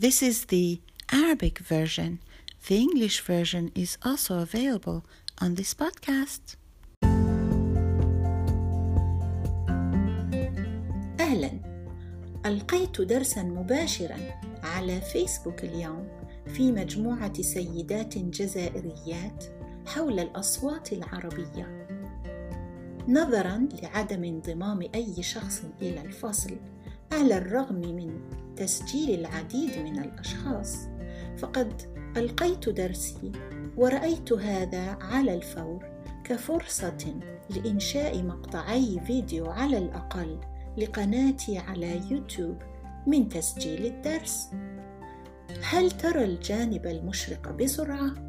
This is the Arabic version. The English version is also available on this podcast. أهلا ألقيت درسا مباشرا على فيسبوك اليوم في مجموعة سيدات جزائريات حول الأصوات العربية نظرا لعدم انضمام أي شخص إلى الفصل على الرغم من تسجيل العديد من الأشخاص. فقد ألقيت درسي ورأيت هذا على الفور كفرصة لإنشاء مقطعي فيديو على الأقل لقناتي على يوتيوب من تسجيل الدرس. هل ترى الجانب المشرق بسرعة؟